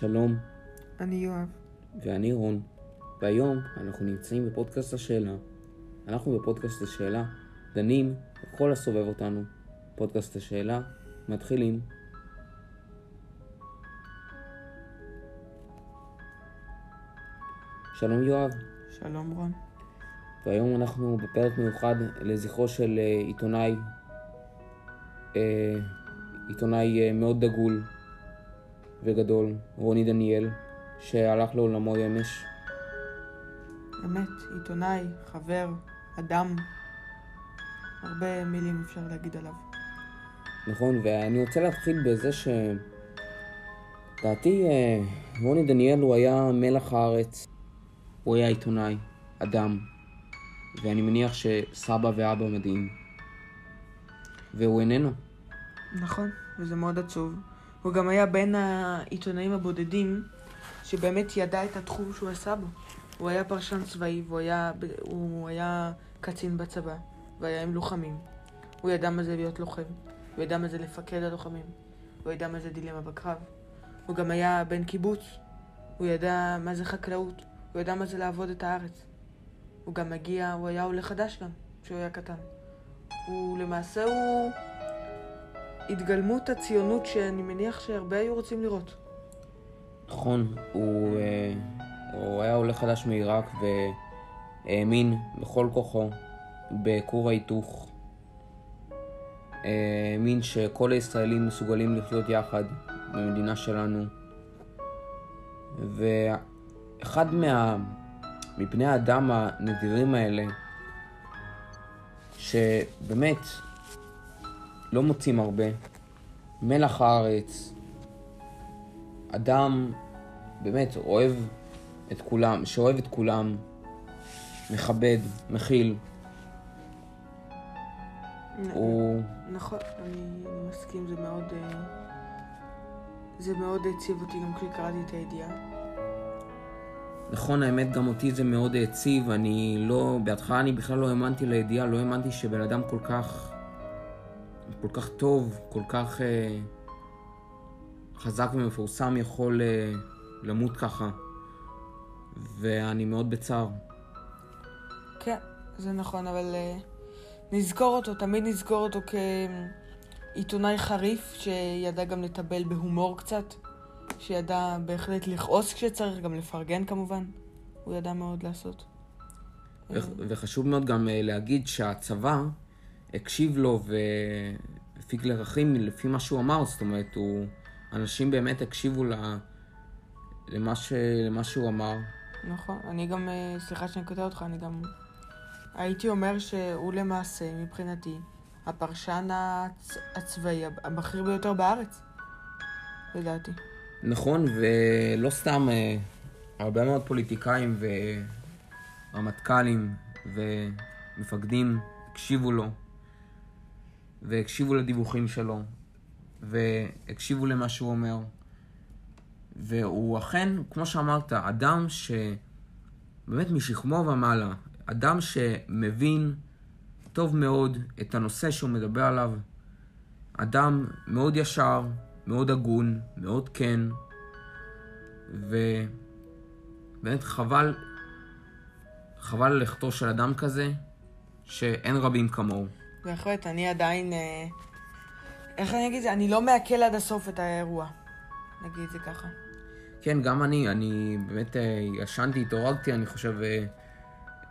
שלום, אני יואב. ואני רון, והיום אנחנו נמצאים בפודקאסט השאלה. אנחנו בפודקאסט השאלה דנים בכל הסובב אותנו. פודקאסט השאלה, מתחילים. שלום יואב, שלום רון. והיום אנחנו בפרק מיוחד לזכרו של אה, עיתונאי, אה, עיתונאי אה, מאוד דגול וגדול, רוני דניאל, שהלך לעולמו אמש. אמת, עיתונאי, חבר, אדם. הרבה מילים אפשר להגיד עליו. נכון, ואני רוצה להתחיל בזה ש... לדעתי, אה, רוני דניאל הוא היה מלח הארץ. הוא היה עיתונאי, אדם, ואני מניח שסבא ואבא מדהים. והוא איננו. נכון, וזה מאוד עצוב. הוא גם היה בין העיתונאים הבודדים שבאמת ידע את התחום שהוא עשה בו. הוא היה פרשן צבאי והוא היה, הוא היה קצין בצבא, והיה עם לוחמים. הוא ידע מה זה להיות לוחם, הוא ידע מה זה לפקד הלוחמים, הוא ידע מה זה דילמה בקרב. הוא גם היה בן קיבוץ, הוא ידע מה זה חקלאות, הוא ידע מה זה לעבוד את הארץ. הוא גם מגיע, הוא היה עולה חדש גם, כשהוא היה קטן. הוא למעשה הוא התגלמות הציונות שאני מניח שהרבה היו רוצים לראות. נכון, הוא, אה, הוא היה עולה חדש מעיראק והאמין בכל כוחו בכור ההיתוך. האמין שכל הישראלים מסוגלים לחיות יחד במדינה שלנו. ואחד מה... מבני האדם הנדירים האלה, שבאמת לא מוצאים הרבה, מלח הארץ, אדם באמת אוהב את כולם, שאוהב את כולם, מכבד, מכיל. הוא... נכון, אני, מסכים, זה מאוד... אה, זה מאוד הציב אותי גם כשקראתי את הידיעה. נכון, האמת, גם אותי זה מאוד העציב. אני לא... בהתחלה אני בכלל לא האמנתי לידיעה, לא האמנתי שבן אדם כל כך... כל כך טוב, כל כך אה, חזק ומפורסם יכול אה, למות ככה. ואני מאוד בצער. כן, זה נכון, אבל uh, נזכור אותו, תמיד נזכור אותו כעיתונאי חריף, שידע גם לטבל בהומור קצת, שידע בהחלט לכעוס כשצריך, גם לפרגן כמובן. הוא ידע מאוד לעשות. וחשוב מאוד גם להגיד שהצבא הקשיב לו והפיק לערכים לפי מה שהוא אמר, זאת אומרת, הוא... אנשים באמת הקשיבו ל... למה, ש... למה שהוא אמר. נכון, אני גם, אה, סליחה שאני קוטע אותך, אני גם הייתי אומר שהוא למעשה, מבחינתי, הפרשן הצ... הצבאי הבכיר ביותר בארץ, לדעתי. נכון, ולא סתם אה, הרבה מאוד פוליטיקאים ורמטכ"לים ומפקדים הקשיבו לו, והקשיבו לדיווחים שלו, והקשיבו למה שהוא אומר. והוא אכן, כמו שאמרת, אדם שבאמת משכמו ומעלה, אדם שמבין טוב מאוד את הנושא שהוא מדבר עליו, אדם מאוד ישר, מאוד הגון, מאוד כן, ובאמת חבל, חבל ללכתו של אדם כזה, שאין רבים כמוהו. בהחלט, אני עדיין... אה, איך אני אגיד את זה? אני לא מעכל עד הסוף את האירוע. נגיד את זה ככה. כן, גם אני, אני באמת אה, ישנתי, התעוררתי, אני חושב,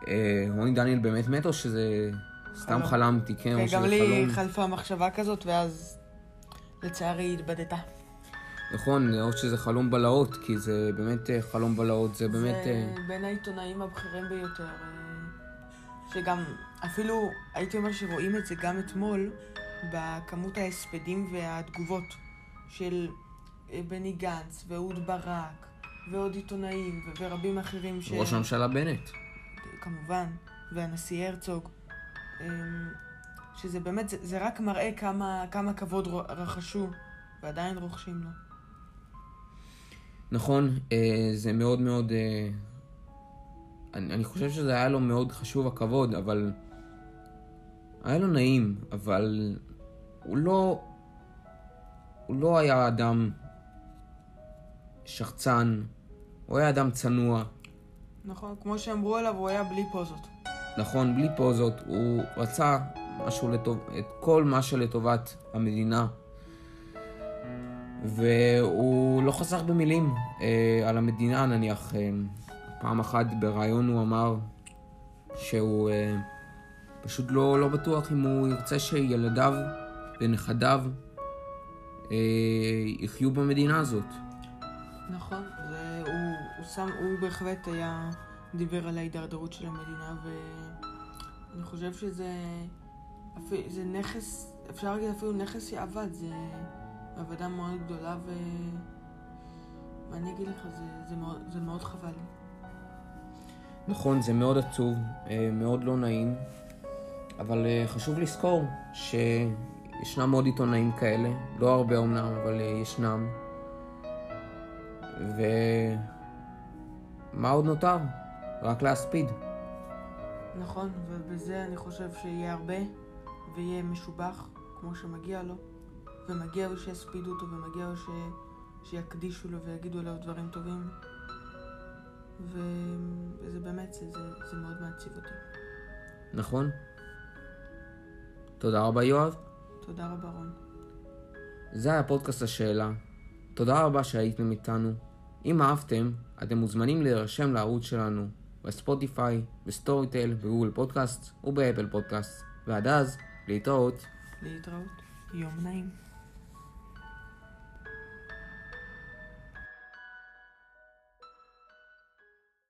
אה, רוני דניאל באמת מת או שזה סתם חלום. חלמתי, כן, או כן, שזה גם לי חלום. חלפה מחשבה כזאת, ואז לצערי היא התבדתה. נכון, או שזה חלום בלהות, כי זה באמת חלום בלהות, זה באמת... זה בין העיתונאים הבכירים ביותר, שגם אפילו הייתי אומר שרואים את זה גם אתמול בכמות ההספדים והתגובות של אה, בני גנץ ואהוד ברק ועוד עיתונאים ו- ורבים אחרים ש... ראש הממשלה בנט. כמובן, והנשיא הרצוג, אמ, שזה באמת, זה, זה רק מראה כמה, כמה כבוד רכשו ועדיין רוכשים לו. נכון, אה, זה מאוד מאוד... אני, אני חושב שזה היה לו מאוד חשוב הכבוד, אבל... היה לו נעים, אבל הוא לא... הוא לא היה אדם שחצן, הוא היה אדם צנוע. נכון, כמו שאמרו עליו, הוא היה בלי פוזות. נכון, בלי פוזות, הוא רצה משהו לטוב, את כל מה שלטובת המדינה. והוא לא חסך במילים אה, על המדינה, נניח. אה, פעם אחת בריאיון הוא אמר שהוא אה, פשוט לא, לא בטוח אם הוא ירצה שילדיו ונכדיו אה, יחיו במדינה הזאת. נכון, והוא הוא שם, הוא בהחלט היה, דיבר על ההידרדרות של המדינה, ואני חושב שזה זה נכס, אפשר להגיד אפילו נכס שאבד, זה עבודה מאוד גדולה. ואני אגיד לך, זה, זה, מאוד, זה מאוד חבל לי. נכון, זה מאוד עצוב, אה, מאוד לא נעים, אבל אה, חשוב לזכור שישנם עוד עיתונאים כאלה, לא הרבה אמנם, אבל אה, ישנם. ומה עוד נותר? רק להספיד. נכון, ובזה אני חושב שיהיה הרבה, ויהיה משובח, כמו שמגיע לו, ומגיע לו שיספידו אותו, ומגיע לו ש... שיקדישו לו ויגידו לו דברים טובים. וזה באמת, זה, זה, זה מאוד מעציב אותי. נכון. תודה רבה, יואב. תודה רבה, רון. זה היה פודקאסט השאלה. תודה רבה שהייתם איתנו. אם אהבתם, אתם מוזמנים להירשם לערוץ שלנו בספוטיפיי, בסטוריטל, בגוגל פודקאסט ובאפל פודקאסט. ועד אז, להתראות. להתראות. יום נעים.